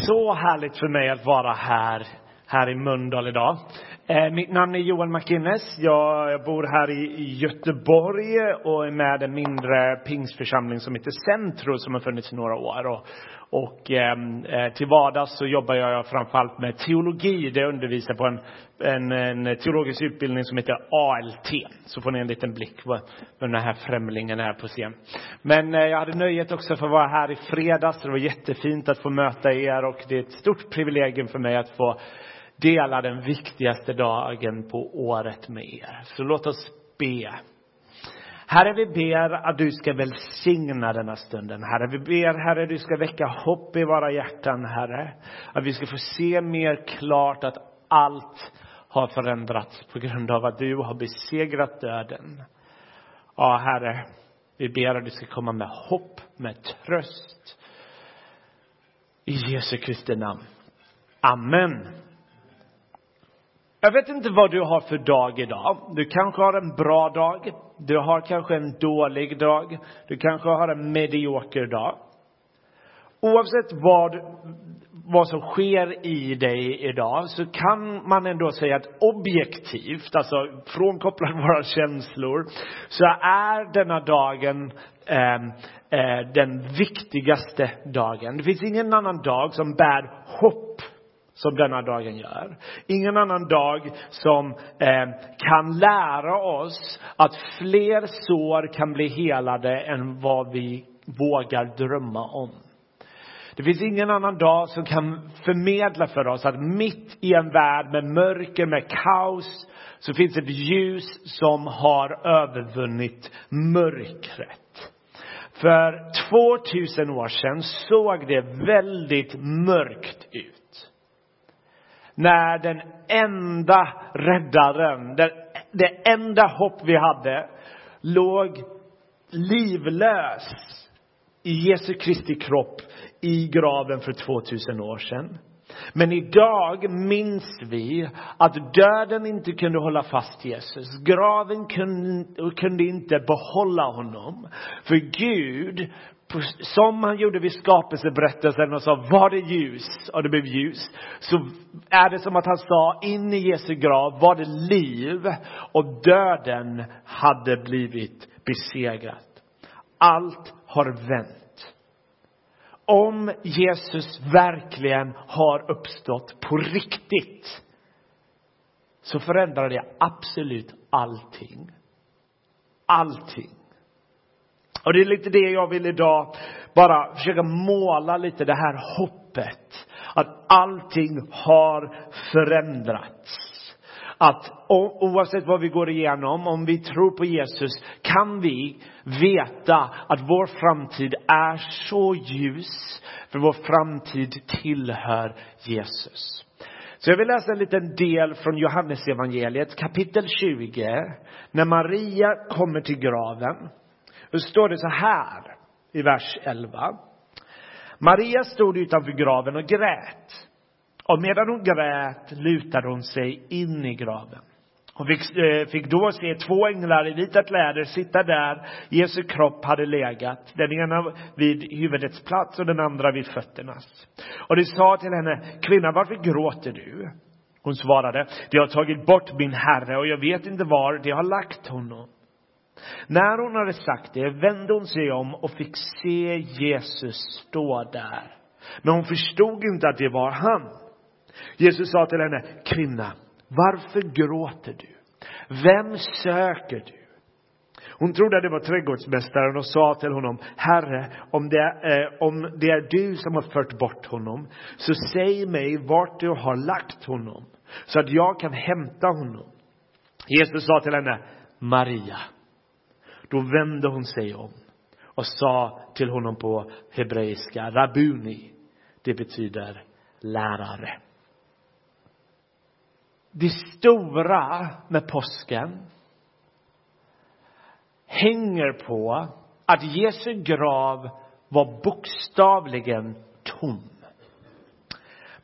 Så härligt för mig att vara här, här i Mölndal idag. Eh, mitt namn är Johan McInnes. Jag, bor här i, Göteborg och är med i en mindre pingstförsamling som heter Centro som har funnits i några år. Och, och ehm, eh, till vardags så jobbar jag framförallt med teologi. Där jag undervisar på en, en, en teologisk utbildning som heter ALT. Så får ni en liten blick på vem den här främlingen är på scen. Men eh, jag hade nöjet också för att vara här i fredags. Det var jättefint att få möta er och det är ett stort privilegium för mig att få dela den viktigaste dagen på året med er. Så låt oss be. Herre, vi ber att du ska välsigna denna stunden. Herre, vi ber, Herre, du ska väcka hopp i våra hjärtan, Herre. Att vi ska få se mer klart att allt har förändrats på grund av att du har besegrat döden. Ja, Herre, vi ber att du ska komma med hopp, med tröst. I Jesu Kristi namn. Amen. Jag vet inte vad du har för dag idag. Du kanske har en bra dag. Du har kanske en dålig dag. Du kanske har en medioker dag. Oavsett vad, vad som sker i dig idag så kan man ändå säga att objektivt, alltså frånkopplat våra känslor, så är denna dagen eh, eh, den viktigaste dagen. Det finns ingen annan dag som bär hopp som denna dagen gör. Ingen annan dag som eh, kan lära oss att fler sår kan bli helade än vad vi vågar drömma om. Det finns ingen annan dag som kan förmedla för oss att mitt i en värld med mörker, med kaos, så finns ett ljus som har övervunnit mörkret. För 2000 år sedan såg det väldigt mörkt ut när den enda räddaren, det, det enda hopp vi hade, låg livlös i Jesu Kristi kropp i graven för 2000 år sedan. Men idag minns vi att döden inte kunde hålla fast Jesus. Graven kunde, kunde inte behålla honom. För Gud som han gjorde vid skapelseberättelsen och sa var det ljus och det blev ljus. Så är det som att han sa in i Jesu grav var det liv och döden hade blivit besegrat. Allt har vänt. Om Jesus verkligen har uppstått på riktigt så förändrar det absolut allting. Allting. Och det är lite det jag vill idag bara försöka måla lite det här hoppet. Att allting har förändrats. Att oavsett vad vi går igenom, om vi tror på Jesus, kan vi veta att vår framtid är så ljus. För vår framtid tillhör Jesus. Så jag vill läsa en liten del från Johannesevangeliet kapitel 20. När Maria kommer till graven. Då står det så här i vers 11. Maria stod utanför graven och grät. Och medan hon grät lutade hon sig in i graven. Hon fick, eh, fick då se två änglar i vita läder sitta där Jesu kropp hade legat. Den ena vid huvudets plats och den andra vid fötternas. Och de sa till henne, kvinna varför gråter du? Hon svarade, de har tagit bort min herre och jag vet inte var de har lagt honom. När hon hade sagt det vände hon sig om och fick se Jesus stå där. Men hon förstod inte att det var han. Jesus sa till henne, kvinna, varför gråter du? Vem söker du? Hon trodde att det var trädgårdsmästaren och sa till honom, Herre, om det, är, eh, om det är du som har fört bort honom, så säg mig vart du har lagt honom, så att jag kan hämta honom. Jesus sa till henne, Maria. Då vände hon sig om och sa till honom på hebreiska, Rabuni. Det betyder lärare. Det stora med påsken hänger på att Jesu grav var bokstavligen tom.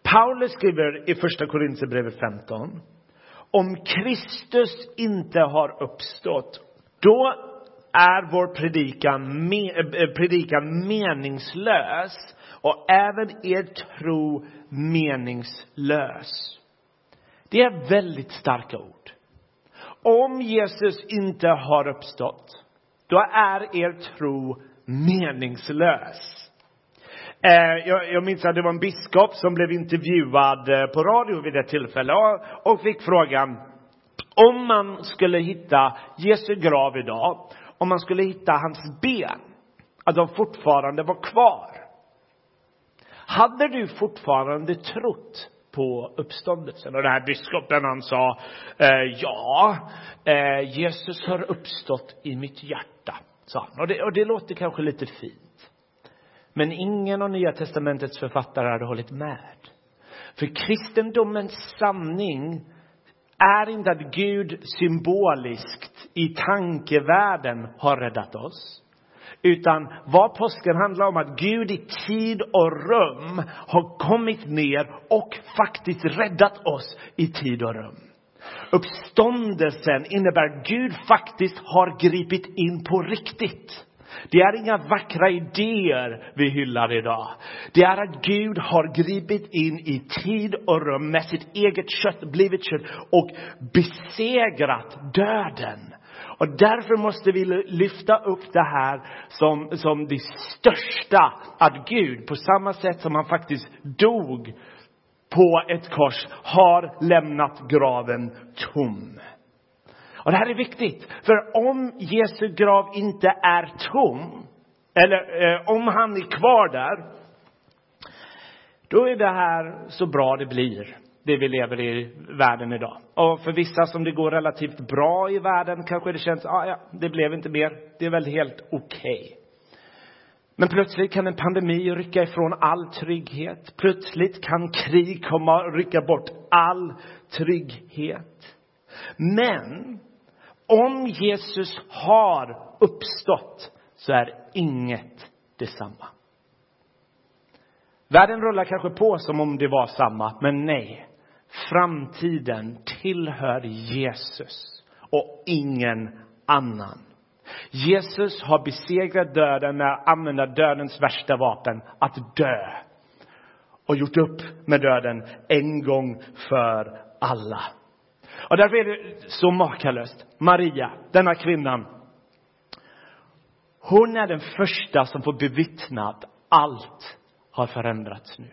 Paulus skriver i första Korinthierbrevet 15 om Kristus inte har uppstått, då är vår predikan, me, eh, eh, predikan meningslös och även er tro meningslös. Det är väldigt starka ord. Om Jesus inte har uppstått, då är er tro meningslös. Eh, jag, jag minns att det var en biskop som blev intervjuad på radio vid ett tillfälle och fick frågan om man skulle hitta Jesu grav idag, om man skulle hitta hans ben, att de fortfarande var kvar. Hade du fortfarande trott på uppståndelsen? Och den här biskopen han sa, eh, ja, eh, Jesus har uppstått i mitt hjärta, sa han. Och det, och det låter kanske lite fint. Men ingen av Nya testamentets författare hade hållit med. För kristendomens sanning är inte att Gud symboliskt i tankevärlden har räddat oss. Utan vad påsken handlar om att Gud i tid och rum har kommit ner och faktiskt räddat oss i tid och rum. Uppståndelsen innebär att Gud faktiskt har gripit in på riktigt. Det är inga vackra idéer vi hyllar idag. Det är att Gud har gripit in i tid och rum med sitt eget kött, blivit kött och besegrat döden. Och därför måste vi lyfta upp det här som, som det största, att Gud på samma sätt som han faktiskt dog på ett kors har lämnat graven tom. Och det här är viktigt, för om Jesu grav inte är tom, eller eh, om han är kvar där, då är det här så bra det blir, det vi lever i världen idag. Och för vissa som det går relativt bra i världen kanske det känns, ah, ja, det blev inte mer, det är väl helt okej. Okay. Men plötsligt kan en pandemi rycka ifrån all trygghet. Plötsligt kan krig komma och rycka bort all trygghet. Men om Jesus har uppstått så är inget detsamma. Världen rullar kanske på som om det var samma, men nej. Framtiden tillhör Jesus och ingen annan. Jesus har besegrat döden med att använda dödens värsta vapen, att dö. Och gjort upp med döden en gång för alla. Och därför är det så makalöst. Maria, denna kvinnan, hon är den första som får bevittna att allt har förändrats nu.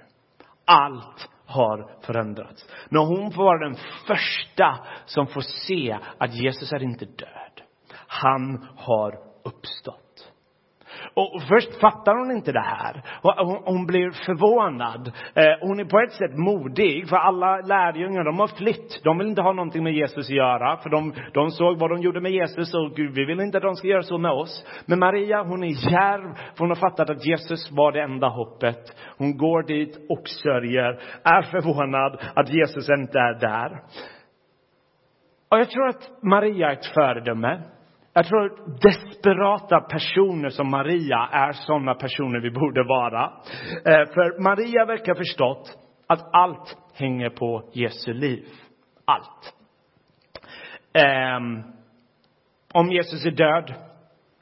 Allt har förändrats. När hon får vara den första som får se att Jesus är inte död. Han har uppstått. Och först fattar hon inte det här. Hon, hon blir förvånad. Eh, hon är på ett sätt modig, för alla lärjungar, de har flytt. De vill inte ha någonting med Jesus att göra, för de, de såg vad de gjorde med Jesus och Gud, vi vill inte att de ska göra så med oss. Men Maria, hon är djärv, för hon har fattat att Jesus var det enda hoppet. Hon går dit och sörjer, är förvånad att Jesus inte är där. Och jag tror att Maria är ett föredöme. Jag tror att desperata personer som Maria är sådana personer vi borde vara. Eh, för Maria verkar ha förstått att allt hänger på Jesu liv. Allt. Ehm, om Jesus är död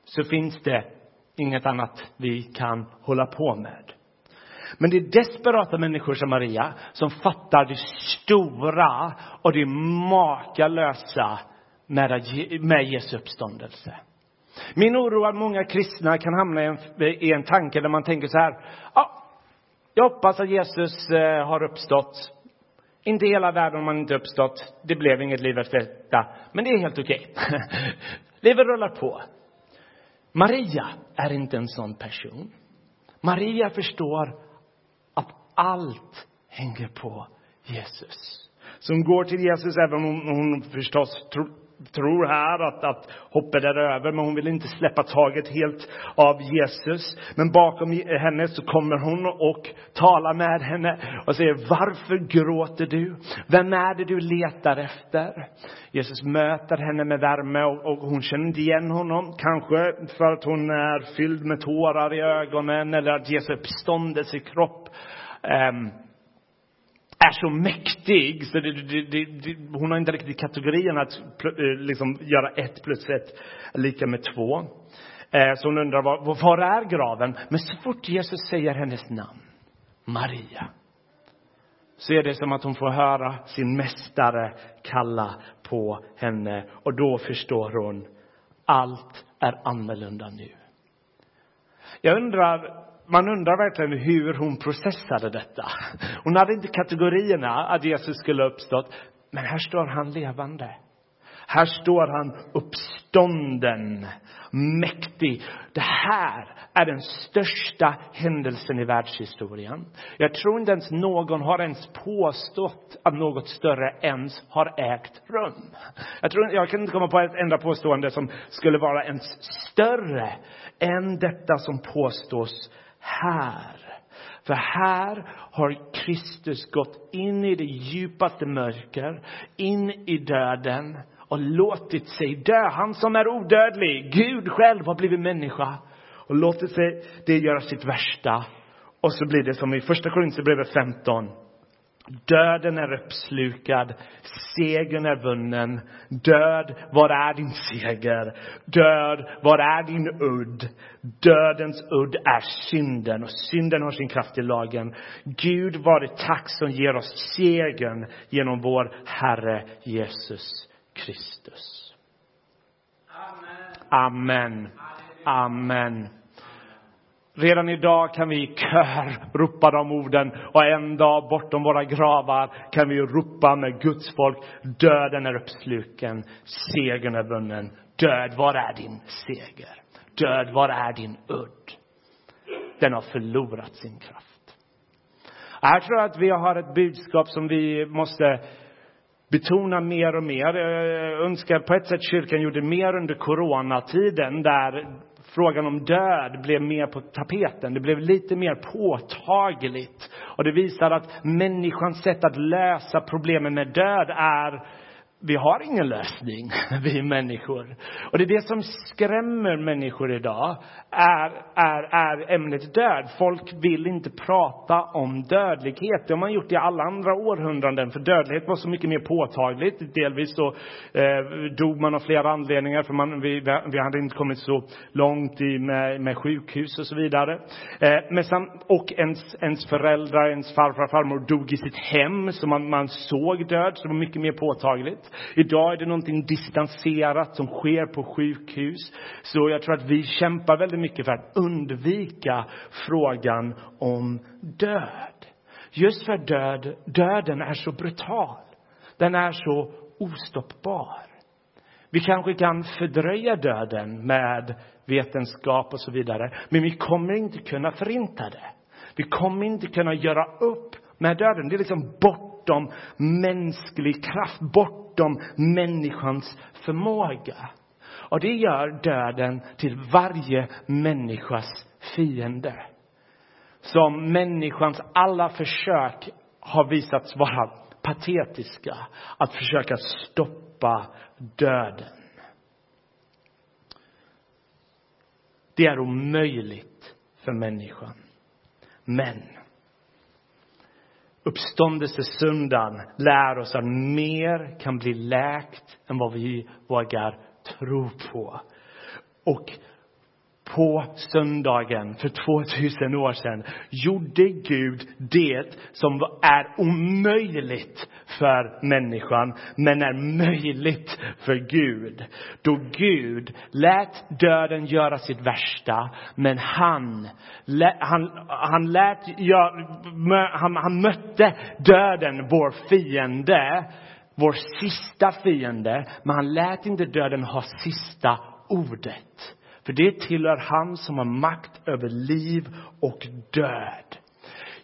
så finns det inget annat vi kan hålla på med. Men det är desperata människor som Maria som fattar det stora och det makalösa med, Jesu uppståndelse. Min oro är att många kristna kan hamna i en, i en tanke där man tänker så här, ja, jag hoppas att Jesus eh, har uppstått. Inte hela världen om han inte uppstått. Det blev inget liv efter detta. Men det är helt okej. Okay. Livet rullar på. Maria är inte en sån person. Maria förstår att allt hänger på Jesus. Som går till Jesus även om hon förstås tror här att, att hoppet är över, men hon vill inte släppa taget helt av Jesus. Men bakom henne så kommer hon och talar med henne och säger, varför gråter du? Vem är det du letar efter? Jesus möter henne med värme och, och hon känner inte igen honom. Kanske för att hon är fylld med tårar i ögonen eller att Jesu kropp. um, är så mäktig så det, det, det, hon har inte riktigt kategorin att eh, liksom göra ett plus ett lika med två. Eh, så hon undrar var, var är graven? Men så fort Jesus säger hennes namn Maria. Så är det som att hon får höra sin mästare kalla på henne och då förstår hon allt är annorlunda nu. Jag undrar, man undrar verkligen hur hon processade detta. Hon hade inte kategorierna att Jesus skulle ha uppstått, men här står han levande. Här står han uppstånden, mäktig. Det här är den största händelsen i världshistorien. Jag tror inte ens någon har ens påstått att något större ens har ägt rum. Jag, tror, jag kan inte komma på ett enda påstående som skulle vara ens större än detta som påstås här. För här har Kristus gått in i det djupaste mörker, in i döden och låtit sig dö. Han som är odödlig, Gud själv, har blivit människa och låtit sig det göra sitt värsta. Och så blir det som i första Korinthierbrevet 15. Döden är uppslukad, segern är vunnen. Död, var är din seger? Död, var är din udd? Dödens udd är synden och synden har sin kraft i lagen. Gud var det tack som ger oss segern genom vår Herre Jesus Kristus. Amen. Amen. Redan idag kan vi i kör ropa de orden och en dag bortom våra gravar kan vi ropa med Guds folk. Döden är uppsluken, segern är vunnen. Död, var är din seger? Död, var är din udd? Den har förlorat sin kraft. Jag tror att vi har ett budskap som vi måste betona mer och mer. Jag önskar på ett sätt kyrkan gjorde mer under coronatiden där frågan om död blev mer på tapeten. Det blev lite mer påtagligt. Och det visar att människans sätt att lösa problemen med död är vi har ingen lösning, vi människor. Och det är det som skrämmer människor idag, är, är, är ämnet död. Folk vill inte prata om dödlighet. Det har man gjort i alla andra århundraden, för dödlighet var så mycket mer påtagligt. Delvis så eh, dog man av flera anledningar, för man, vi, vi hade inte kommit så långt i, med, med sjukhus och så vidare. Eh, men sen, och ens, ens föräldrar, ens farfar, farmor dog i sitt hem, så man, man såg död, så det var mycket mer påtagligt. Idag är det någonting distanserat som sker på sjukhus. Så jag tror att vi kämpar väldigt mycket för att undvika frågan om död. Just för död, döden är så brutal. Den är så ostoppbar. Vi kanske kan fördröja döden med vetenskap och så vidare, men vi kommer inte kunna förinta det. Vi kommer inte kunna göra upp med döden. Det är liksom bort bortom mänsklig kraft, bortom människans förmåga. Och det gör döden till varje människas fiende. Som människans alla försök har visats vara patetiska. Att försöka stoppa döden. Det är omöjligt för människan. Men uppståndelsesöndagen lär oss att mer kan bli läkt än vad vi vågar tro på. Och på söndagen för 2000 år sedan gjorde Gud det som är omöjligt för människan, men är möjligt för Gud. Då Gud lät döden göra sitt värsta, men han, han, han lät, han, han mötte döden, vår fiende, vår sista fiende, men han lät inte döden ha sista ordet. För det tillhör han som har makt över liv och död.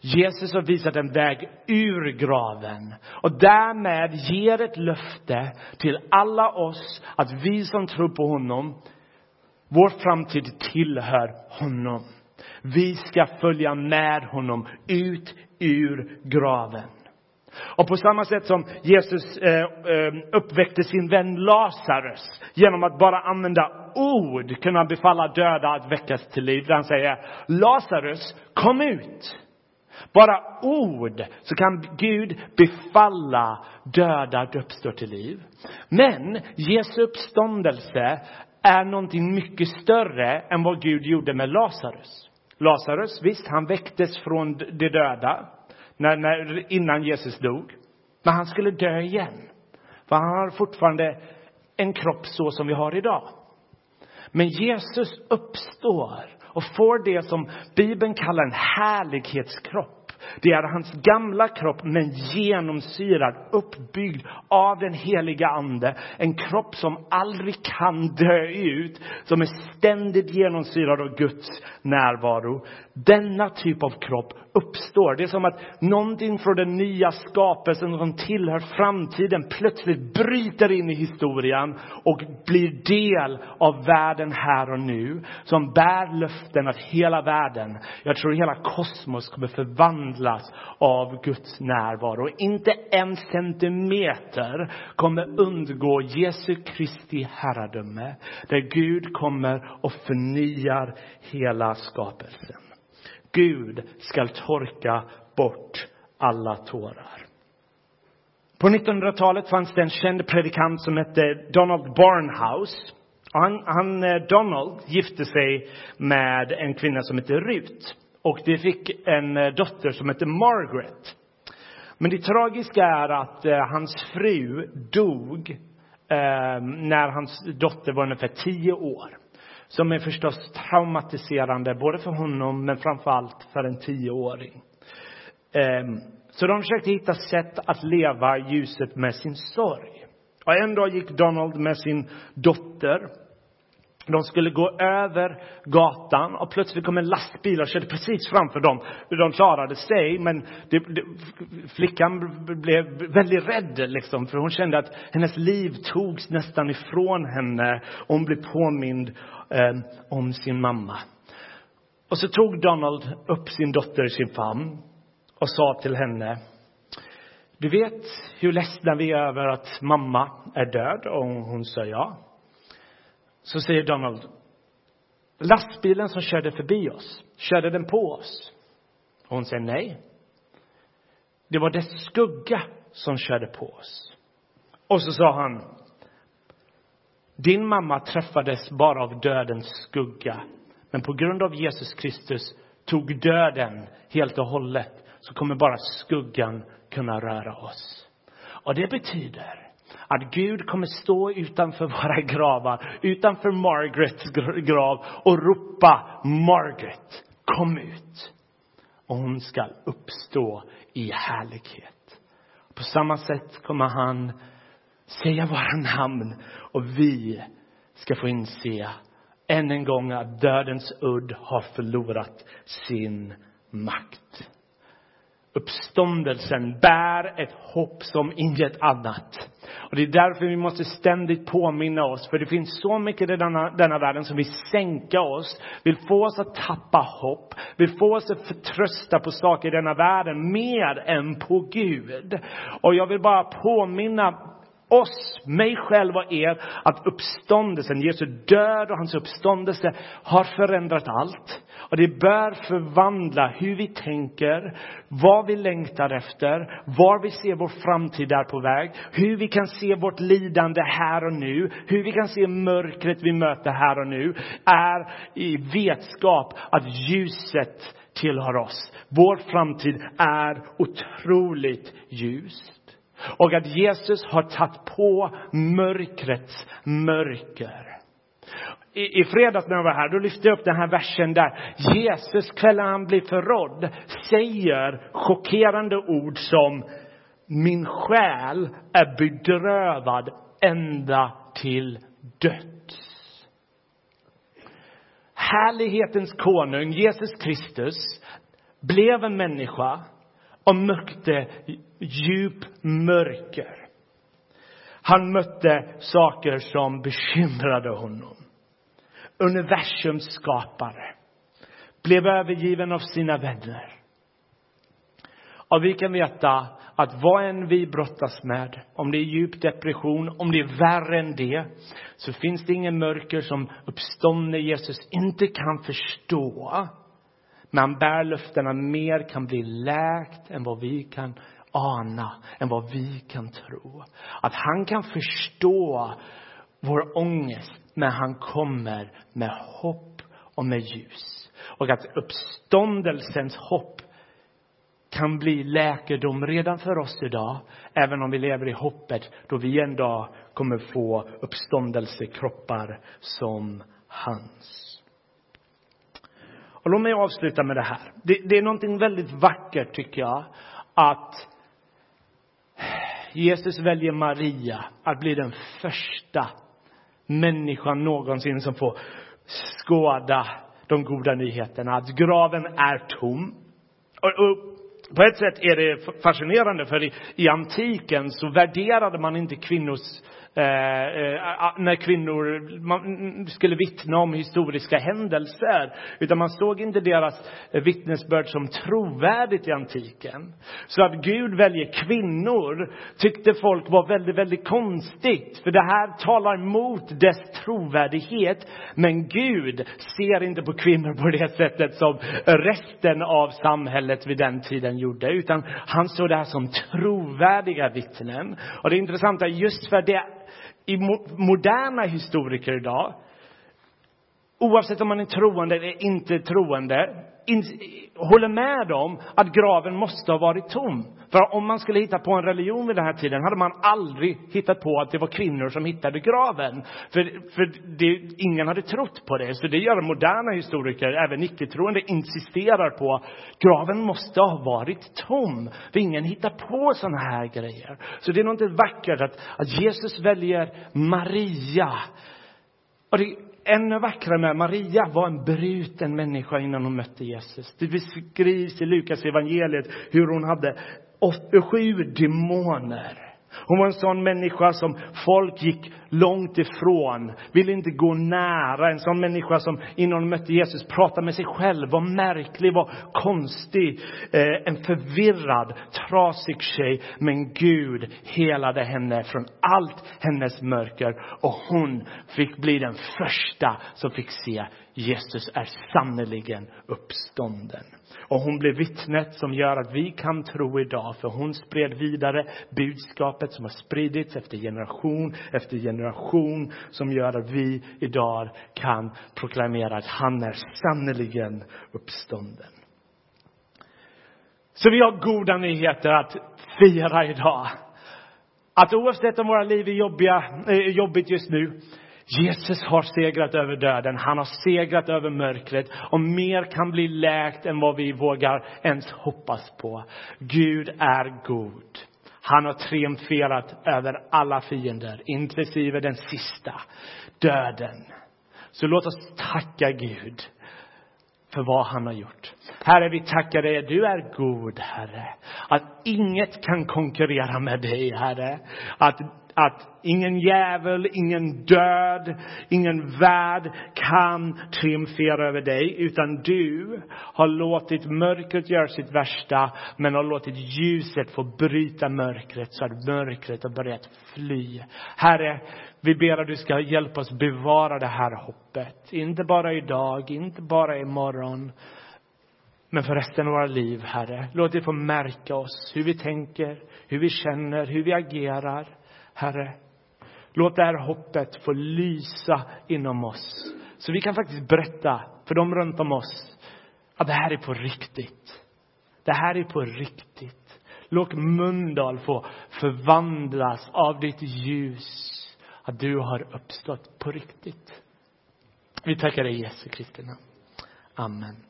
Jesus har visat en väg ur graven och därmed ger ett löfte till alla oss att vi som tror på honom, vår framtid tillhör honom. Vi ska följa med honom ut ur graven. Och på samma sätt som Jesus eh, eh, uppväckte sin vän Lazarus genom att bara använda ord kunde han befalla döda att väckas till liv. Där han säger Lazarus, kom ut! Bara ord så kan Gud befalla döda att uppstå till liv. Men Jesu uppståndelse är någonting mycket större än vad Gud gjorde med Lazarus. Lazarus, visst, han väcktes från de döda när, när, innan Jesus dog. Men han skulle dö igen. För han har fortfarande en kropp så som vi har idag. Men Jesus uppstår och får det som Bibeln kallar en härlighetskropp. Det är hans gamla kropp, men genomsyrad, uppbyggd av den heliga Ande. En kropp som aldrig kan dö ut, som är ständigt genomsyrad av Guds närvaro. Denna typ av kropp uppstår. Det är som att någonting från den nya skapelsen som tillhör framtiden plötsligt bryter in i historien och blir del av världen här och nu. Som bär löften att hela världen, jag tror hela kosmos kommer förvandlas av Guds närvaro. Inte en centimeter kommer undgå Jesu Kristi herradöme. Där Gud kommer och förnyar hela skapelsen. Gud skall torka bort alla tårar. På 1900-talet fanns det en känd predikant som hette Donald Barnhouse. Han, han, eh, Donald gifte sig med en kvinna som hette Rut. Och de fick en eh, dotter som hette Margaret. Men det tragiska är att eh, hans fru dog eh, när hans dotter var ungefär tio år som är förstås traumatiserande både för honom men framför allt för en tioåring. Ehm, så de försökte hitta sätt att leva ljuset med sin sorg. Och en dag gick Donald med sin dotter. De skulle gå över gatan och plötsligt kom en lastbil och körde precis framför dem. De klarade sig, men det, det, flickan blev väldigt rädd, liksom, för hon kände att hennes liv togs nästan ifrån henne. Och hon blev påmind eh, om sin mamma. Och så tog Donald upp sin dotter i sin famn och sa till henne du vet hur ledsna vi är över att mamma är död? Och hon sa ja. Så säger Donald, lastbilen som körde förbi oss, körde den på oss? Och hon säger nej. Det var dess skugga som körde på oss. Och så sa han, din mamma träffades bara av dödens skugga. Men på grund av Jesus Kristus tog döden helt och hållet så kommer bara skuggan kunna röra oss. Och det betyder att Gud kommer stå utanför våra gravar, utanför Margarets grav och ropa Margaret, kom ut. Och hon ska uppstå i härlighet. På samma sätt kommer han säga våra namn och vi ska få inse än en gång att dödens udd har förlorat sin makt. Uppståndelsen bär ett hopp som inget annat. Och det är därför vi måste ständigt påminna oss, för det finns så mycket i denna, denna världen som vill sänka oss, vill få oss att tappa hopp, vill få oss att förtrösta på saker i denna världen mer än på Gud. Och jag vill bara påminna oss, mig själv och er, att uppståndelsen, Jesu död och hans uppståndelse har förändrat allt. Och det bör förvandla hur vi tänker, vad vi längtar efter, var vi ser vår framtid är på väg, hur vi kan se vårt lidande här och nu, hur vi kan se mörkret vi möter här och nu, är i vetskap att ljuset tillhör oss. Vår framtid är otroligt ljus. Och att Jesus har tagit på mörkrets mörker. I, I fredags när jag var här, då lyfte jag upp den här versen där Jesus, kvällen han blir förrådd, säger chockerande ord som min själ är bedrövad ända till döds. Härlighetens konung, Jesus Kristus, blev en människa och mötte djup mörker. Han mötte saker som bekymrade honom. Universums skapare blev övergiven av sina vänner. Och vi kan veta att vad än vi brottas med, om det är djup depression, om det är värre än det, så finns det ingen mörker som uppståndne Jesus inte kan förstå. Men han bär löftena mer kan bli läkt än vad vi kan ana, än vad vi kan tro. Att han kan förstå vår ångest, men han kommer med hopp och med ljus. Och att uppståndelsens hopp kan bli läkedom redan för oss idag, även om vi lever i hoppet då vi en dag kommer få uppståndelsekroppar som hans. Och låt mig avsluta med det här. Det, det är någonting väldigt vackert, tycker jag, att Jesus väljer Maria att bli den första människan någonsin som får skåda de goda nyheterna. Att graven är tom. Och, och på ett sätt är det fascinerande, för i, i antiken så värderade man inte kvinnors Eh, eh, när kvinnor mm, skulle vittna om historiska händelser. Utan man såg inte deras vittnesbörd som trovärdigt i antiken. Så att Gud väljer kvinnor tyckte folk var väldigt, väldigt konstigt. För det här talar mot dess trovärdighet. Men Gud ser inte på kvinnor på det sättet som resten av samhället vid den tiden gjorde. Utan han såg det här som trovärdiga vittnen. Och det intressanta är just för det i moderna historiker idag, oavsett om man är troende eller inte troende, in, håller med om att graven måste ha varit tom. För om man skulle hitta på en religion vid den här tiden hade man aldrig hittat på att det var kvinnor som hittade graven. För, för det, ingen hade trott på det. Så det gör moderna historiker, även icke-troende, insisterar på att graven måste ha varit tom. För ingen hittar på sådana här grejer. Så det är något vackert att, att Jesus väljer Maria. Och det, ännu vackrare med Maria var en bruten människa innan hon mötte Jesus. Det beskrivs i Lukas evangeliet hur hon hade sju demoner. Hon var en sån människa som folk gick långt ifrån, ville inte gå nära. En sån människa som innan hon mötte Jesus pratade med sig själv, var märklig, var konstig. Eh, en förvirrad, trasig tjej. Men Gud helade henne från allt hennes mörker och hon fick bli den första som fick se Jesus är sannerligen uppstånden. Och hon blev vittnet som gör att vi kan tro idag, för hon spred vidare budskapet som har spridits efter generation efter generation, som gör att vi idag kan proklamera att han är sannerligen uppstånden. Så vi har goda nyheter att fira idag. Att oavsett om våra liv är jobbiga, är eh, jobbigt just nu, Jesus har segrat över döden, han har segrat över mörkret och mer kan bli läkt än vad vi vågar ens hoppas på. Gud är god. Han har triumferat över alla fiender, inklusive den sista, döden. Så låt oss tacka Gud för vad han har gjort. Herre, vi tackar dig. Du är god, Herre. Att inget kan konkurrera med dig, Herre. Att att ingen djävul, ingen död, ingen värld kan triumfera över dig, utan du har låtit mörkret göra sitt värsta, men har låtit ljuset få bryta mörkret så att mörkret har börjat fly. Herre, vi ber att du ska hjälpa oss bevara det här hoppet. Inte bara idag, inte bara imorgon, men för resten av våra liv, Herre. Låt det få märka oss, hur vi tänker, hur vi känner, hur vi agerar. Herre, låt det här hoppet få lysa inom oss. Så vi kan faktiskt berätta för dem runt om oss att det här är på riktigt. Det här är på riktigt. Låt Mundal få förvandlas av ditt ljus. Att du har uppstått på riktigt. Vi tackar dig Jesu Kristi namn. Amen.